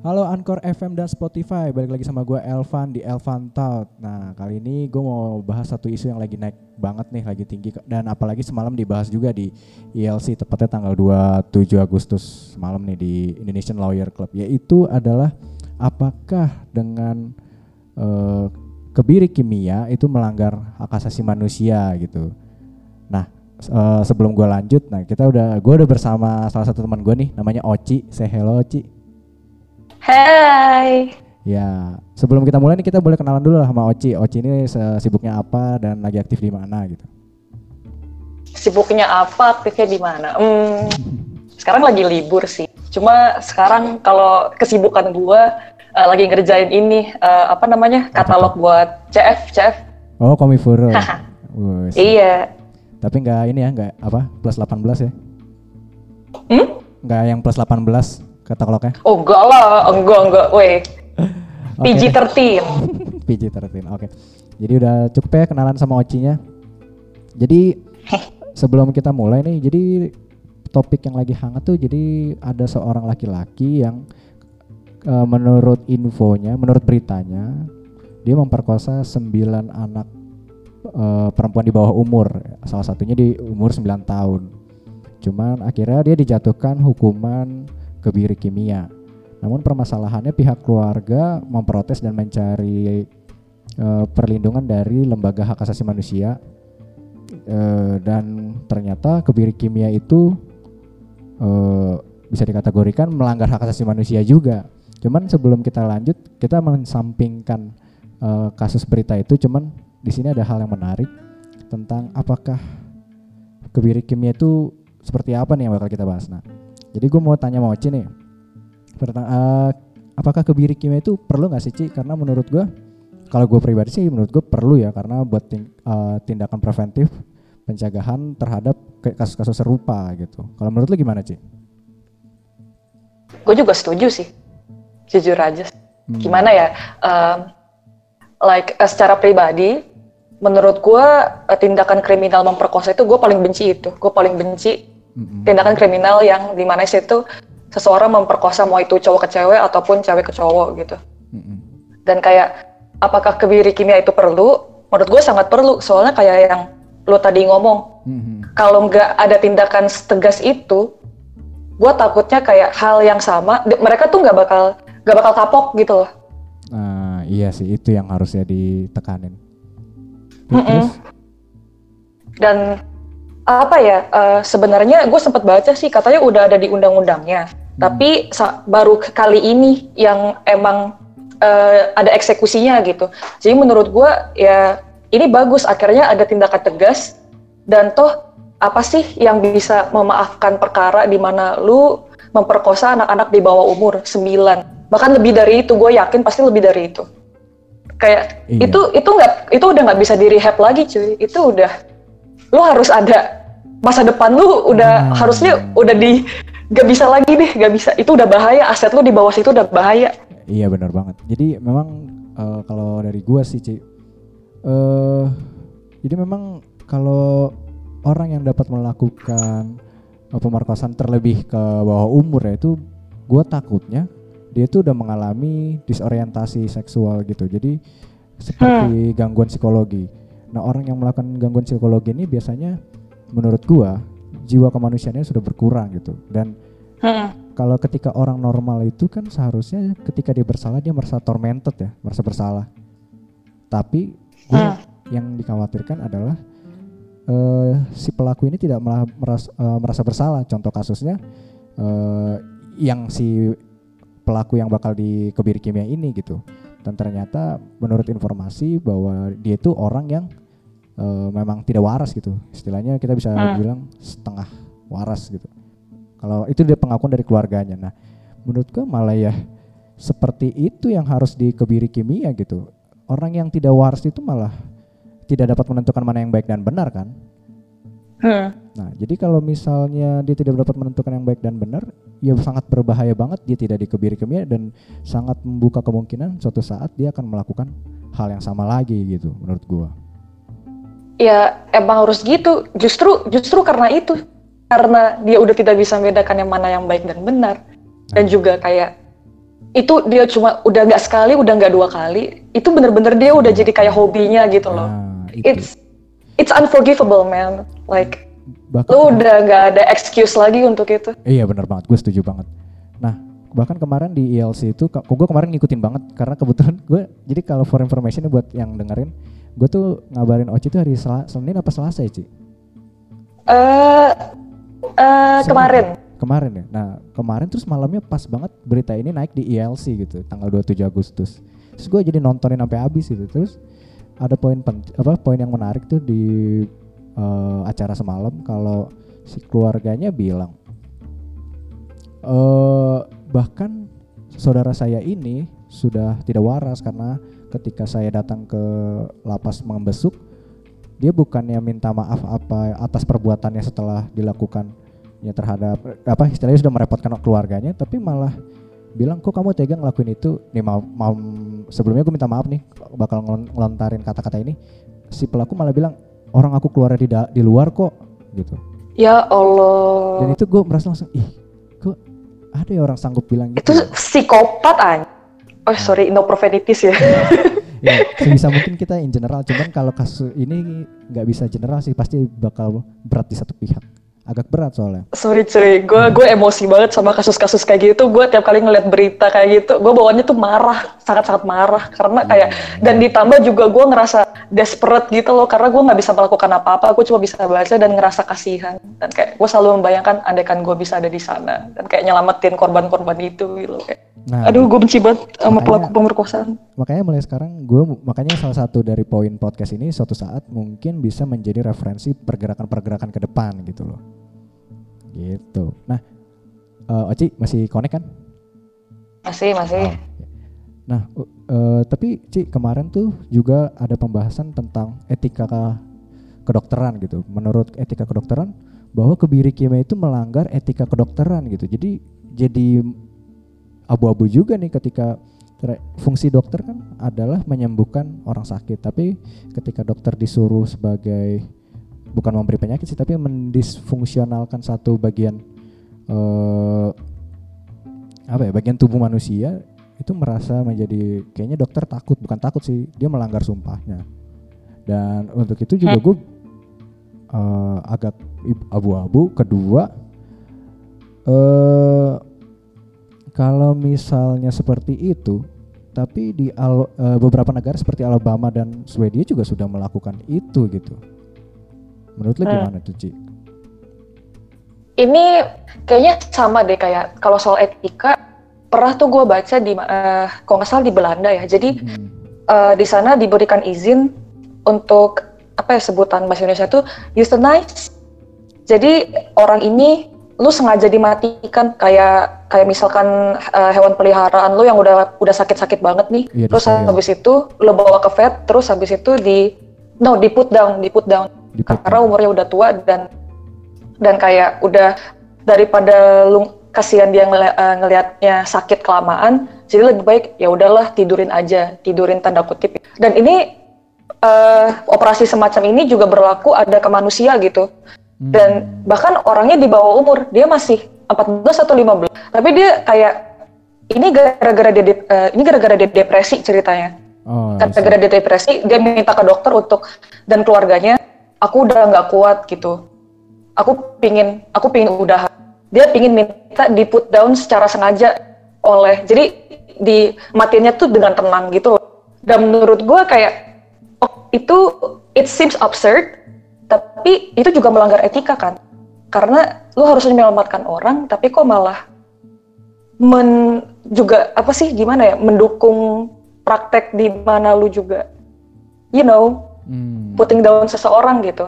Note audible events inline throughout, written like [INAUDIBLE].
Halo Anchor FM dan Spotify, balik lagi sama gue Elvan di Elvan Talk. Nah kali ini gue mau bahas satu isu yang lagi naik banget nih, lagi tinggi dan apalagi semalam dibahas juga di ILC tepatnya tanggal 27 Agustus semalam nih di Indonesian Lawyer Club, yaitu adalah apakah dengan uh, kebiri kimia itu melanggar hak asasi manusia gitu. Nah uh, sebelum gue lanjut, nah kita udah gue udah bersama salah satu teman gue nih, namanya Oci. Say hello Oci. Hai. Ya, sebelum kita mulai nih kita boleh kenalan dulu lah sama Oci. Oci ini sibuknya apa dan lagi aktif di mana gitu? Sibuknya apa, aktifnya di mana? Hmm, sekarang lagi libur sih. Cuma sekarang kalau kesibukan gua uh, lagi ngerjain ini uh, apa namanya? katalog buat CF, CF. Oh, Komifuro. [LAUGHS] iya. Tapi nggak ini ya, nggak apa? Plus 18 ya? Hmm? Nggak yang plus 18 katalognya? Oh enggak lah, enggak enggak, weh. [LAUGHS] PG-13. PG-13, [LAUGHS] oke. Jadi udah cukup ya kenalan sama Ocinya. Jadi [LAUGHS] sebelum kita mulai nih, jadi topik yang lagi hangat tuh jadi ada seorang laki-laki yang uh, menurut infonya, menurut beritanya, dia memperkosa sembilan anak uh, perempuan di bawah umur, salah satunya di umur 9 tahun. Cuman akhirnya dia dijatuhkan hukuman kebiri kimia. Namun permasalahannya pihak keluarga memprotes dan mencari uh, perlindungan dari lembaga hak asasi manusia uh, dan ternyata kebiri kimia itu uh, bisa dikategorikan melanggar hak asasi manusia juga. Cuman sebelum kita lanjut, kita mensampingkan uh, kasus berita itu. Cuman di sini ada hal yang menarik tentang apakah kebiri kimia itu seperti apa nih yang bakal kita bahas. Nah, jadi gue mau tanya mau Ci nih. Pertang uh, apakah kebiri kimia itu perlu nggak sih Ci? Karena menurut gue kalau gue pribadi sih menurut gue perlu ya karena buat ting uh, tindakan preventif pencegahan terhadap kasus-kasus serupa gitu. Kalau menurut lu gimana Ci? Gue juga setuju sih, jujur aja. Hmm. Gimana ya? Um, like uh, secara pribadi, menurut gue tindakan kriminal memperkosa itu gue paling benci itu. Gue paling benci tindakan kriminal yang di mana itu seseorang memperkosa mau itu cowok ke cewek ataupun cewek ke cowok gitu. Mm-hmm. Dan kayak apakah kebiri kimia itu perlu? Menurut gue sangat perlu. Soalnya kayak yang lo tadi ngomong, mm-hmm. kalau nggak ada tindakan tegas itu, gue takutnya kayak hal yang sama. Mereka tuh nggak bakal nggak bakal kapok gitu loh. Nah, iya sih itu yang harusnya ditekanin. Mm-hmm. Dan apa ya uh, sebenarnya gue sempat baca sih katanya udah ada di undang-undangnya. Hmm. tapi baru kali ini yang emang uh, ada eksekusinya gitu. Jadi menurut gue ya ini bagus. Akhirnya ada tindakan tegas. Dan toh apa sih yang bisa memaafkan perkara di mana lu memperkosa anak-anak di bawah umur 9 bahkan lebih dari itu gue yakin pasti lebih dari itu. Kayak iya. itu itu nggak itu udah nggak bisa di rehab lagi cuy. Itu udah lu harus ada masa depan lu udah hmm. harusnya udah di gak bisa lagi deh gak bisa. Itu udah bahaya aset lu di bawah situ udah bahaya. Iya benar banget. Jadi memang uh, kalau dari gua sih Ci uh, jadi memang kalau orang yang dapat melakukan uh, pemerkosaan terlebih ke bawah umur ya itu gua takutnya dia tuh udah mengalami disorientasi seksual gitu. Jadi seperti hmm. gangguan psikologi nah orang yang melakukan gangguan psikologi ini biasanya menurut gua jiwa kemanusiaannya sudah berkurang gitu dan hmm. kalau ketika orang normal itu kan seharusnya ketika dia bersalah dia merasa tormented ya merasa bersalah tapi gua hmm. yang dikhawatirkan adalah uh, si pelaku ini tidak merasa, uh, merasa bersalah contoh kasusnya uh, yang si pelaku yang bakal dikebiri kimia ini gitu dan ternyata menurut informasi bahwa dia itu orang yang uh, memang tidak waras gitu. Istilahnya kita bisa hmm. bilang setengah waras gitu. Kalau itu dia pengakuan dari keluarganya. Nah menurutku malah ya seperti itu yang harus dikebiri kimia gitu. Orang yang tidak waras itu malah tidak dapat menentukan mana yang baik dan benar kan hmm. nah jadi kalau misalnya dia tidak dapat menentukan yang baik dan benar ya sangat berbahaya banget dia tidak dikebiri kimia dan sangat membuka kemungkinan suatu saat dia akan melakukan hal yang sama lagi gitu menurut gua ya emang harus gitu justru justru karena itu karena dia udah tidak bisa membedakan yang mana yang baik dan benar dan juga kayak itu dia cuma udah nggak sekali, udah nggak dua kali, itu bener-bener dia udah jadi kayak hobinya gitu loh. Nah, itu. It's it's unforgivable man. Like bahkan lu udah nggak ada excuse lagi untuk itu. Iya benar banget, gue setuju banget. Nah bahkan kemarin di ILC itu, kok gue kemarin ngikutin banget karena kebetulan [LAUGHS] gue jadi kalau for information buat yang dengerin, gue tuh ngabarin Oci itu hari Sel Senin apa Selasa ya Ci? Eh eh Senin. kemarin. Kemarin ya. Nah kemarin terus malamnya pas banget berita ini naik di ILC gitu, tanggal 27 Agustus. Terus gue jadi nontonin sampai habis gitu. Terus ada poin apa poin yang menarik tuh di eh, acara semalam kalau si keluarganya bilang eh bahkan saudara saya ini sudah tidak waras karena ketika saya datang ke lapas membesuk dia bukannya minta maaf apa atas perbuatannya setelah dilakukan ya terhadap apa istilahnya sudah merepotkan keluarganya tapi malah bilang kok kamu tega ngelakuin itu? Nih mau, mau sebelumnya gue minta maaf nih bakal ngelon- ngelontarin kata-kata ini si pelaku malah bilang orang aku keluar di di luar kok gitu Ya Allah. dan itu gue merasa langsung ih kok ada ya orang sanggup bilang gitu itu psikopat an. Oh sorry, no profanities ya. [LAUGHS] ya [LAUGHS] sebisa mungkin kita in general cuman kalau kasus ini nggak bisa general sih pasti bakal berat di satu pihak agak berat soalnya. Sorry cuy, gue gue emosi banget sama kasus-kasus kayak gitu. Gue tiap kali ngeliat berita kayak gitu, gue bawaannya tuh marah, sangat-sangat marah. Karena kayak dan ditambah juga gue ngerasa desperate gitu loh. Karena gue nggak bisa melakukan apa-apa, gue cuma bisa baca dan ngerasa kasihan. Dan kayak gue selalu membayangkan andaikan gue bisa ada di sana. Dan kayak nyelamatin korban-korban itu gitu kayak. nah Aduh, gue benci banget sama Makanya- pelaku pemerkosaan. makanya mulai sekarang gue makanya salah satu dari poin podcast ini suatu saat mungkin bisa menjadi referensi pergerakan-pergerakan ke depan gitu loh gitu nah eh, Oci masih connect kan Masih, masih. Oh, Nah, u- eh, tapi Ci kemarin tuh juga ada pembahasan tentang etika ke- kedokteran gitu. Menurut etika kedokteran bahwa kebiri kimia itu melanggar etika kedokteran gitu. Jadi jadi abu-abu juga nih ketika fungsi dokter kan adalah menyembuhkan orang sakit, tapi ketika dokter disuruh sebagai bukan memberi penyakit sih, tapi mendisfungsionalkan satu bagian eh apa ya bagian tubuh manusia itu merasa menjadi kayaknya dokter takut bukan takut sih dia melanggar sumpahnya. Dan untuk itu juga gue eh, agak abu-abu. Kedua eh kalau misalnya seperti itu tapi di Al- eh, beberapa negara seperti Alabama dan Swedia juga sudah melakukan itu gitu menurut lo Hmm. gimana tuh Ci? Ini kayaknya sama deh kayak kalau soal etika pernah tuh gue baca di eh, kalau nggak salah di Belanda ya. Jadi Hmm. eh, di sana diberikan izin untuk apa ya sebutan bahasa Indonesia itu euthanize. Jadi orang ini lu sengaja dimatikan kayak kayak misalkan eh, hewan peliharaan lu yang udah udah sakit-sakit banget nih. Iya, terus habis itu lu bawa ke vet, terus habis itu di no di put down, di put down Karena umurnya udah tua dan dan kayak udah daripada lu kasihan dia ngeli- eh, ngelihatnya sakit kelamaan jadi lebih baik ya udahlah tidurin aja tidurin tanda kutip. Dan ini eh, operasi semacam ini juga berlaku ada ke manusia gitu. Hmm. dan bahkan orangnya di bawah umur dia masih 14 atau 15 tapi dia kayak ini gara-gara dia eh, ini gara-gara dia depresi ceritanya. Oh, I see. gara-gara dia depresi dia minta ke dokter untuk dan keluarganya aku udah nggak kuat gitu. Aku pingin aku pingin udah dia pingin minta di put down secara sengaja oleh jadi di matinya tuh dengan tenang gitu dan menurut gue kayak oh, itu it seems absurd tapi itu juga melanggar etika kan? Karena lu harus menyelamatkan orang tapi kok malah men juga apa sih gimana ya mendukung praktek di mana lu juga? You know Hmm. putting down seseorang gitu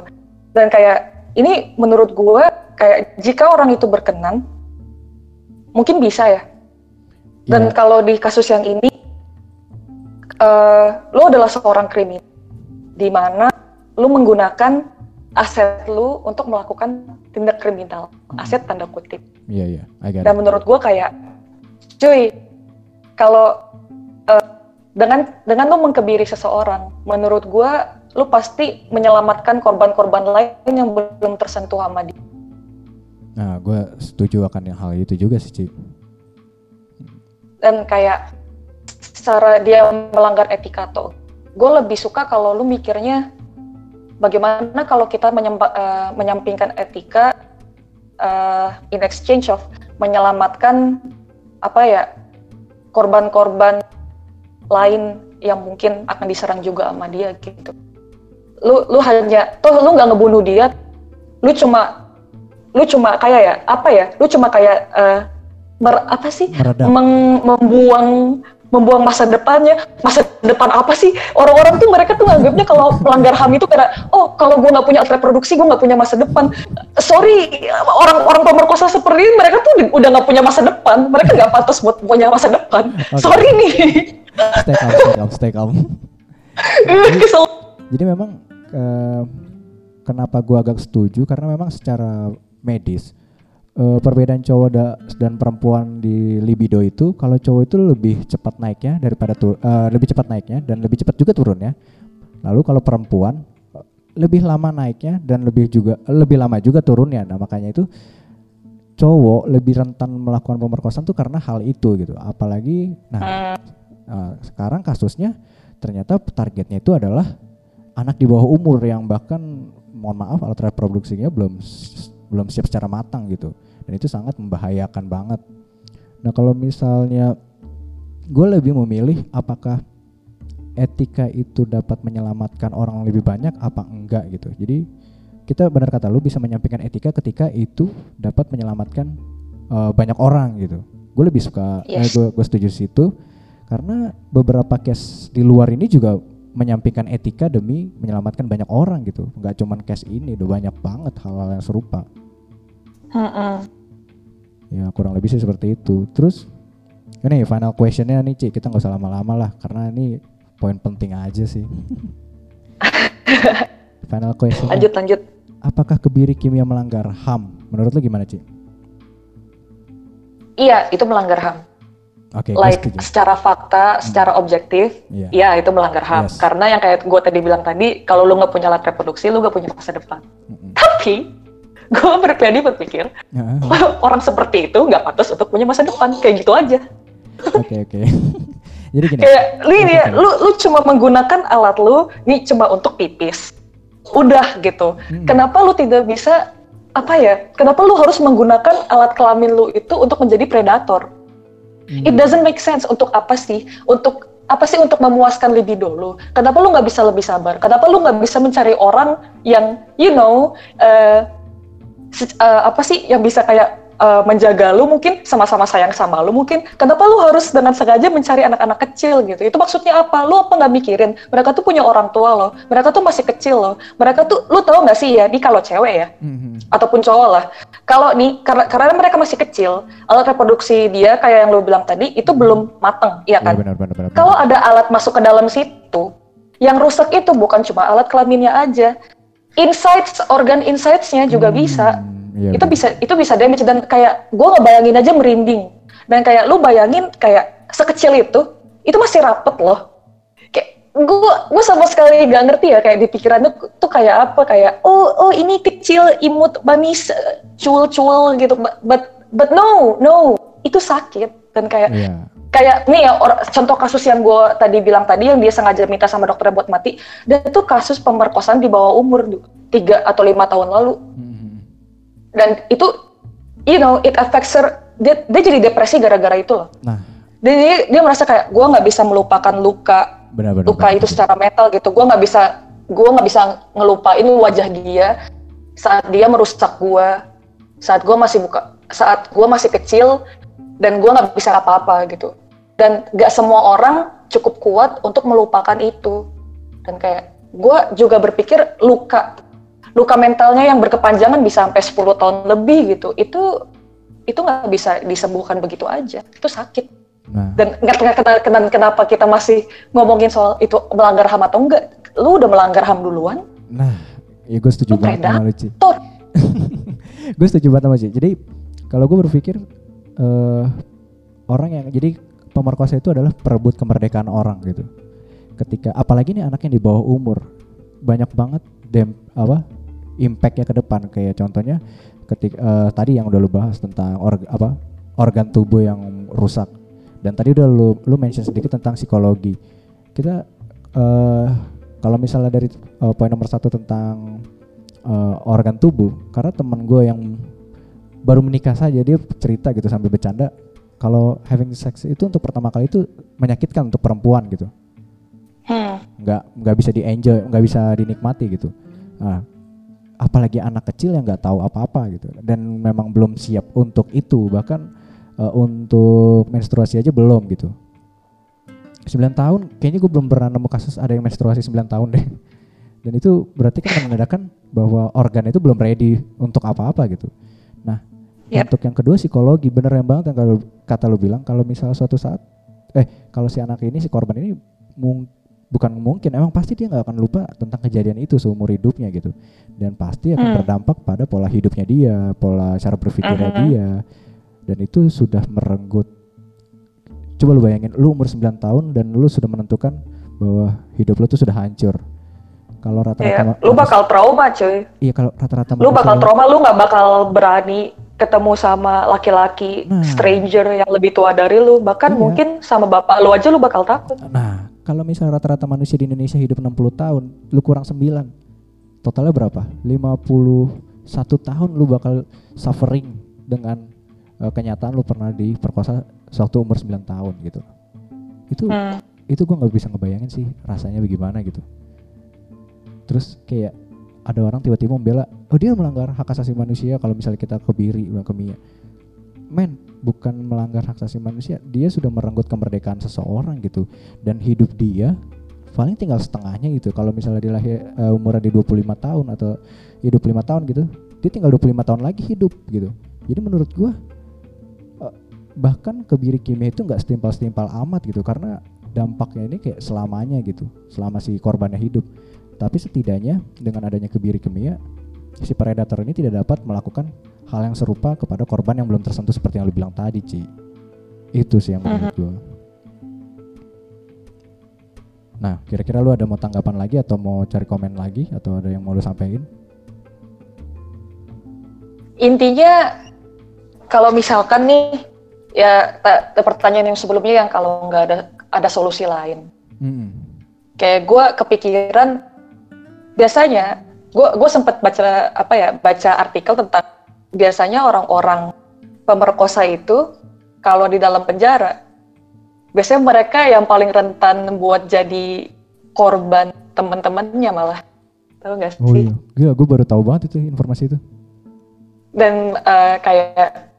dan kayak ini menurut gue kayak jika orang itu berkenan mungkin bisa ya dan Iya. kalau di kasus yang ini eh lu adalah seorang kriminal di mana lu menggunakan aset lu untuk melakukan tindak kriminal aset tanda kutip Iya iya, I got dan it. menurut gue kayak, cuy, kalau eh, dengan dengan lu mengkebiri seseorang, menurut gue lu pasti menyelamatkan korban-korban lain yang belum tersentuh sama dia. Nah, gue setuju akan yang hal itu juga sih, Ci. dan kayak secara dia melanggar etika tuh gue lebih suka kalau lu mikirnya bagaimana kalau kita menyempa, uh, menyampingkan etika uh, in exchange of menyelamatkan apa ya korban-korban lain yang mungkin akan diserang juga sama dia gitu. Lu lu hanya toh lu nggak ngebunuh dia, lu cuma lu cuma kayak ya apa ya? Lu cuma kayak uh, mer, apa sih? Meng, membuang membuang masa depannya masa depan apa sih orang-orang tuh mereka tuh nganggapnya kalau pelanggar ham itu karena oh kalau gue nggak punya alat reproduksi gue nggak punya masa depan sorry orang-orang pemerkosa seperti ini mereka tuh udah nggak punya masa depan mereka nggak pantas buat punya masa depan okay. sorry nih stay calm stay calm stay calm [LAUGHS] jadi, jadi memang uh, kenapa gue agak setuju karena memang secara medis uh, perbedaan cowok da dan perempuan di libido itu kalau cowok itu lebih cepat naiknya daripada uh, lebih cepat naiknya dan lebih cepat juga turunnya. Lalu kalau perempuan lebih lama naiknya dan lebih juga lebih lama juga turunnya. Nah, makanya itu cowok lebih rentan melakukan pemerkosaan tuh karena hal itu gitu. Apalagi nah uh, sekarang kasusnya ternyata targetnya itu adalah anak di bawah umur yang bahkan mohon maaf alat reproduksinya belum belum siap secara matang gitu. Dan itu sangat membahayakan banget. Nah kalau misalnya gue lebih memilih apakah etika itu dapat menyelamatkan orang lebih banyak apa enggak gitu. Jadi kita benar kata lu bisa menyampaikan etika ketika itu dapat menyelamatkan uh, banyak orang gitu. Gue lebih suka yes. eh, gue gue setuju situ. Karena beberapa case di luar ini juga menyampaikan etika demi menyelamatkan banyak orang gitu nggak cuman case ini udah banyak banget hal-hal yang serupa Mm-mm. Ya kurang lebih sih seperti itu. Terus ini final questionnya nih Cik, kita nggak usah lama-lama lah karena ini poin penting aja sih. [LAUGHS] final question. Lanjut lanjut. Apakah kebiri kimia melanggar HAM? Menurut lu gimana Cik? Iya, itu melanggar HAM. Okay, like secara fakta, hmm. secara objektif, yeah. ya itu melanggar HAM. Yes. Karena yang kayak gue tadi bilang tadi, kalau lu nggak punya alat reproduksi, lu nggak punya masa depan. Mm -hmm. Tapi gue berpribadi berpikir uh-huh. orang seperti itu nggak pantas untuk punya masa depan kayak gitu aja oke oke okay. [LAUGHS] jadi gini kayak lu ini ya lu lu cuma menggunakan alat lu ini cuma untuk pipis udah gitu hmm. kenapa lu tidak bisa apa ya kenapa lu harus menggunakan alat kelamin lu itu untuk menjadi predator hmm. it doesn't make sense untuk apa sih untuk apa sih untuk memuaskan libido lu? Kenapa lu nggak bisa lebih sabar? Kenapa lu nggak bisa mencari orang yang, you know, uh, uh, apa sih yang bisa kayak uh, menjaga lu mungkin sama-sama sayang sama lu mungkin kenapa lu harus dengan sengaja mencari anak-anak kecil gitu? Itu maksudnya apa? Lu apa nggak mikirin? Mereka tuh punya orang tua loh. Mereka tuh masih kecil loh. Mereka tuh lu tahu nggak sih ya di kalau cewek ya mm-hmm. ataupun cowok lah kalau nih karena karena mereka masih kecil alat reproduksi dia kayak yang lu bilang tadi itu belum mateng ya kan? ya, kalau ada alat masuk ke dalam situ yang rusak itu bukan cuma alat kelaminnya aja. Insights organ insightsnya juga hmm, bisa iya, itu bisa itu bisa damage dan kayak gue ngebayangin aja merinding. Dan kayak lu bayangin kayak sekecil itu itu masih rapet loh. Kayak gue gue sama sekali gak ngerti ya kayak di pikirannya tuh kayak apa kayak oh oh ini kecil imut bamis cuel cuel gitu. But but no no. Itu sakit. Dan kayak yeah kayak nih ya or, contoh kasus yang gue tadi bilang tadi yang dia sengaja minta sama dokter buat mati dan itu kasus pemerkosaan di bawah umur tiga atau lima tahun lalu. Hmm. Dan itu you know it affects her. Dia, dia jadi depresi gara-gara itu loh. Nah. Dan dia, dia merasa kayak gue nggak bisa melupakan luka benar, benar, luka benar, itu secara metal gitu. Gue nggak bisa gue nggak bisa ngelupain wajah dia saat dia merusak gue saat gue masih buka saat gue masih kecil dan gue nggak bisa apa-apa gitu. Dan gak semua orang cukup kuat untuk melupakan itu. Dan kayak gue juga berpikir luka luka mentalnya yang berkepanjangan bisa sampai 10 tahun lebih gitu itu itu nggak bisa disembuhkan begitu aja itu sakit. Nah. dan nggak kenapa, kenapa kita masih ngomongin soal itu melanggar ham atau enggak lu udah melanggar ham duluan. Nah ya gue [LAUGHS] setuju banget sama lu gue setuju banget sama Ci. Jadi kalau gue berpikir uh, orang yang jadi pemerkosa itu adalah perebut kemerdekaan orang gitu. Ketika apalagi nih anak yang di bawah umur banyak banget dem apa impactnya ke depan kayak contohnya ketika uh, tadi yang udah lu bahas tentang org, apa organ tubuh yang rusak Dan tadi udah lu lu mention sedikit tentang psikologi. Kita uh, kalau misalnya dari uh, poin nomor satu tentang uh, organ tubuh, karena teman gue yang baru menikah saja dia cerita gitu sambil bercanda kalau having sex itu untuk pertama kali itu menyakitkan untuk perempuan gitu. Hmm. Nggak nggak bisa di enjoy, nggak bisa dinikmati gitu. Nah, apalagi anak kecil yang nggak tahu apa-apa gitu. Dan memang belum siap untuk itu. Bahkan uh, untuk menstruasi aja belum gitu. 9 tahun kayaknya gue belum pernah nemu kasus ada yang menstruasi 9 tahun deh. Dan itu berarti kan menandakan bahwa organ itu belum ready untuk apa-apa gitu. Nah yep. untuk yang kedua psikologi. Bener yang banget yang kalau kata lo bilang kalau misalnya suatu saat eh kalau si anak ini si korban ini mung, bukan mungkin emang pasti dia nggak akan lupa tentang kejadian itu seumur hidupnya gitu. Dan pasti akan hmm. berdampak pada pola hidupnya dia pola cara berpikirnya uh -huh. dia. Dan itu sudah merenggut. Coba lu bayangin lu umur 9 tahun dan lu sudah menentukan bahwa hidup lu tuh sudah hancur. Kalau rata-rata iya, lu bakal trauma cuy. Iya kalau rata-rata lu bakal trauma lu nggak bakal berani ketemu sama laki-laki nah, stranger yang lebih tua dari lu. Bahkan iya. mungkin sama bapak lu aja lu bakal takut. Nah kalau misalnya rata-rata manusia di Indonesia hidup 60 tahun lu kurang 9 totalnya berapa? 51 tahun lu bakal suffering dengan uh, kenyataan lu pernah diperkosa sewaktu umur 9 tahun gitu. Itu hmm. itu gue nggak bisa ngebayangin sih rasanya bagaimana gitu. Terus kayak ada orang tiba-tiba membela oh dia melanggar hak asasi manusia kalau misalnya kita kebiri bilang ke Mia. Men bukan melanggar hak asasi manusia dia sudah merenggut kemerdekaan seseorang gitu. Dan hidup dia paling tinggal setengahnya gitu. Kalau misalnya dia lahir uh, umurnya di 25 tahun atau hidup ya 5 tahun gitu dia tinggal 25 tahun lagi hidup gitu. Jadi menurut gua bahkan kebiri kimia itu nggak setimpal-setimpal amat gitu karena dampaknya ini kayak selamanya gitu selama si korbannya hidup. Tapi setidaknya dengan adanya kebiri kimia si predator ini tidak dapat melakukan hal yang serupa kepada korban yang belum tersentuh seperti yang lu bilang tadi Ci itu sih yang menurut gue nah kira-kira lu ada mau tanggapan lagi atau mau cari komen lagi atau ada yang mau lu sampaikan intinya kalau misalkan nih ya pertanyaan yang sebelumnya yang kalau nggak ada ada solusi lain. Hmm. Kayak gue kepikiran biasanya gue gue sempat baca apa ya baca artikel tentang biasanya orang-orang pemerkosa itu kalau di dalam penjara biasanya mereka yang paling rentan buat jadi korban teman-temannya malah tahu nggak oh sih? Oh iya, gue baru tahu banget itu informasi itu. Dan uh, kayak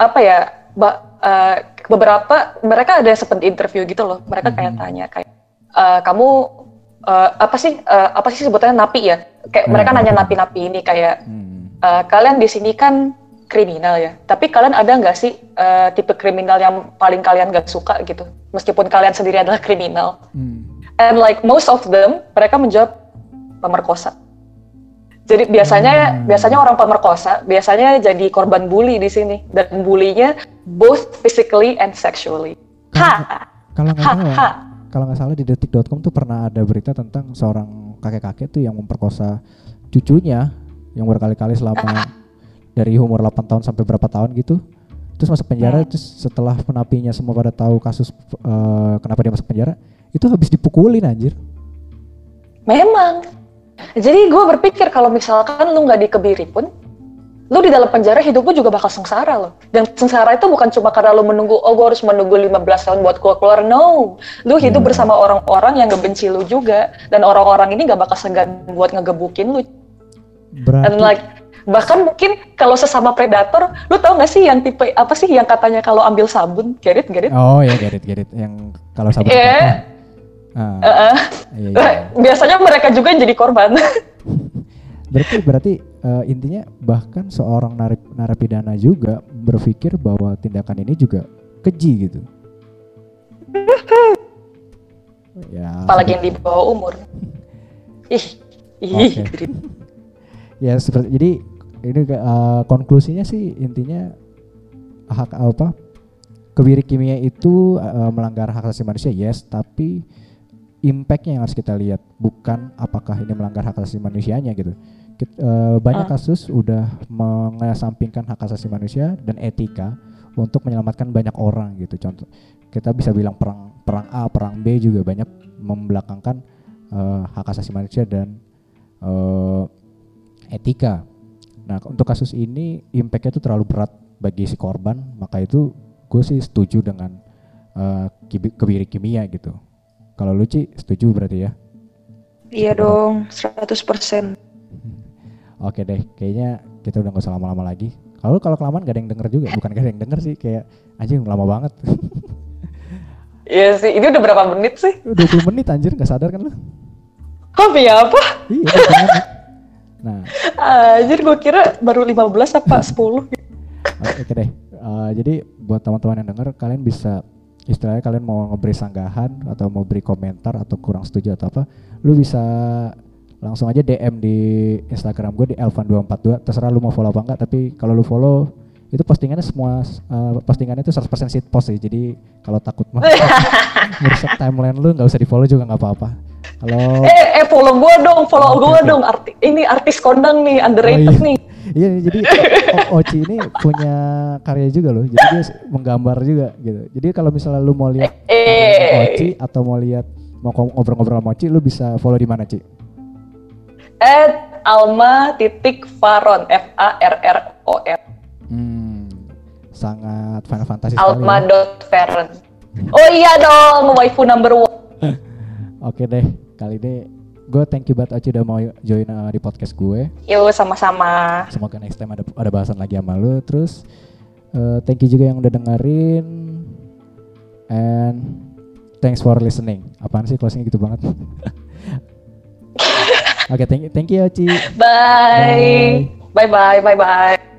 apa ya, uh, beberapa mereka ada yang sempat interview gitu loh. Mereka kayak tanya kayak uh, kamu uh, apa sih uh, apa sih sebutannya napi ya? Kayak hmm. mereka nanya napi-napi ini kayak hmm. uh, kalian di sini kan kriminal ya. Tapi kalian ada nggak sih uh, tipe kriminal yang paling kalian gak suka gitu? Meskipun kalian sendiri adalah kriminal. Hmm. And like most of them mereka menjawab pemerkosa. Jadi biasanya hmm. biasanya orang pemerkosa biasanya jadi korban bully di sini dan bulinya both physically and sexually. Ha. Kalau nggak salah, kalau nggak salah di detik.com tuh pernah ada berita tentang seorang kakek-kakek tuh yang memperkosa cucunya yang berkali-kali selama [LAUGHS] dari umur 8 tahun sampai berapa tahun gitu. Terus masuk penjara hmm. terus setelah penapinya semua pada tahu kasus uh, kenapa dia masuk penjara, itu habis dipukulin anjir. Memang jadi gue berpikir kalau misalkan lu nggak dikebiri pun, lu di dalam penjara hidup lu juga bakal sengsara loh. Dan sengsara itu bukan cuma karena lu menunggu, oh gue harus menunggu 15 tahun buat gue keluar. No, lu hidup hmm. bersama orang-orang yang ngebenci lu juga. Dan orang-orang ini gak bakal segan buat ngegebukin lu. Berarti... And like, bahkan mungkin kalau sesama predator, lu tau gak sih yang tipe apa sih yang katanya kalau ambil sabun, gerit gerit? Oh ya gerit gerit, yang kalau sabun. Yeah. Uh, uh, iya, iya. [LAUGHS] Biasanya mereka juga yang jadi korban. [LAUGHS] berarti berarti uh, intinya bahkan seorang narap, narapidana juga berpikir bahwa tindakan ini juga keji gitu. [LAUGHS] ya. Apalagi yang di bawah umur. [LAUGHS] Ih, ih. Okay. ya seperti jadi ini uh, konklusinya sih intinya hak apa kebiri kimia itu uh, melanggar hak asasi manusia yes tapi impactnya yang harus kita lihat bukan apakah ini melanggar hak asasi manusianya gitu Kita, uh, eh, banyak ah. kasus udah mengesampingkan hak asasi manusia dan etika untuk menyelamatkan banyak orang gitu. Contoh kita bisa bilang perang perang A perang B juga banyak membelakangkan uh, hak asasi manusia dan uh, etika. Nah untuk kasus ini impactnya itu terlalu berat bagi si korban. Maka itu gue sih setuju dengan uh, kebiri kimia gitu. Kalau lu Ci setuju berarti ya? Iya dong 100% Oke deh, kayaknya kita udah gak usah lama-lama lagi. Kalau kalau kelamaan gak ada yang denger juga, bukan gak ada yang denger sih, kayak anjing lama banget. Iya sih, ini udah berapa menit sih? 20 menit anjir, gak sadar kan lu? Iya apa? Iya, Nah. Anjir gue kira baru 15 apa 10 Oke, oke deh. Uh, jadi buat teman-teman yang denger, kalian bisa istilahnya kalian mau ngeberi sanggahan atau mau beri komentar atau kurang setuju atau apa, lu bisa langsung aja DM di Instagram gue di elvan242 terserah lu mau follow apa enggak tapi kalau lu follow itu postingannya semua uh, postingannya itu 100% shit post sih. Jadi kalau takut mah [LAUGHS] merusak timeline lu nggak usah di follow juga nggak apa-apa. Kalau eh eh follow gue dong follow oh, gue okay. dong. Arti ini artis kondang nih underrated oh, iya. nih. Iya jadi [LAUGHS] Oci ini punya karya juga loh. Jadi dia menggambar juga gitu. Jadi kalau misalnya lu mau lihat eh, Oci atau mau lihat mau ngobrol-ngobrol sama Oci lu bisa follow di mana Ci? At alma titik faron f a r r o n. Hmm, sangat Final Fantasy alma ya. dot faron oh iya dong waifu number one. [LAUGHS] Oke deh kali ini gue thank you banget Oci udah mau join uh, di podcast gue. Yuk sama-sama. Semoga next time ada ada bahasan lagi sama lu. Terus uh, thank you juga yang udah dengerin. And thanks for listening. Apaan sih closingnya gitu banget [LAUGHS] Oke, okay, thank you, thank you, Oci. Bye. Bye bye, bye bye.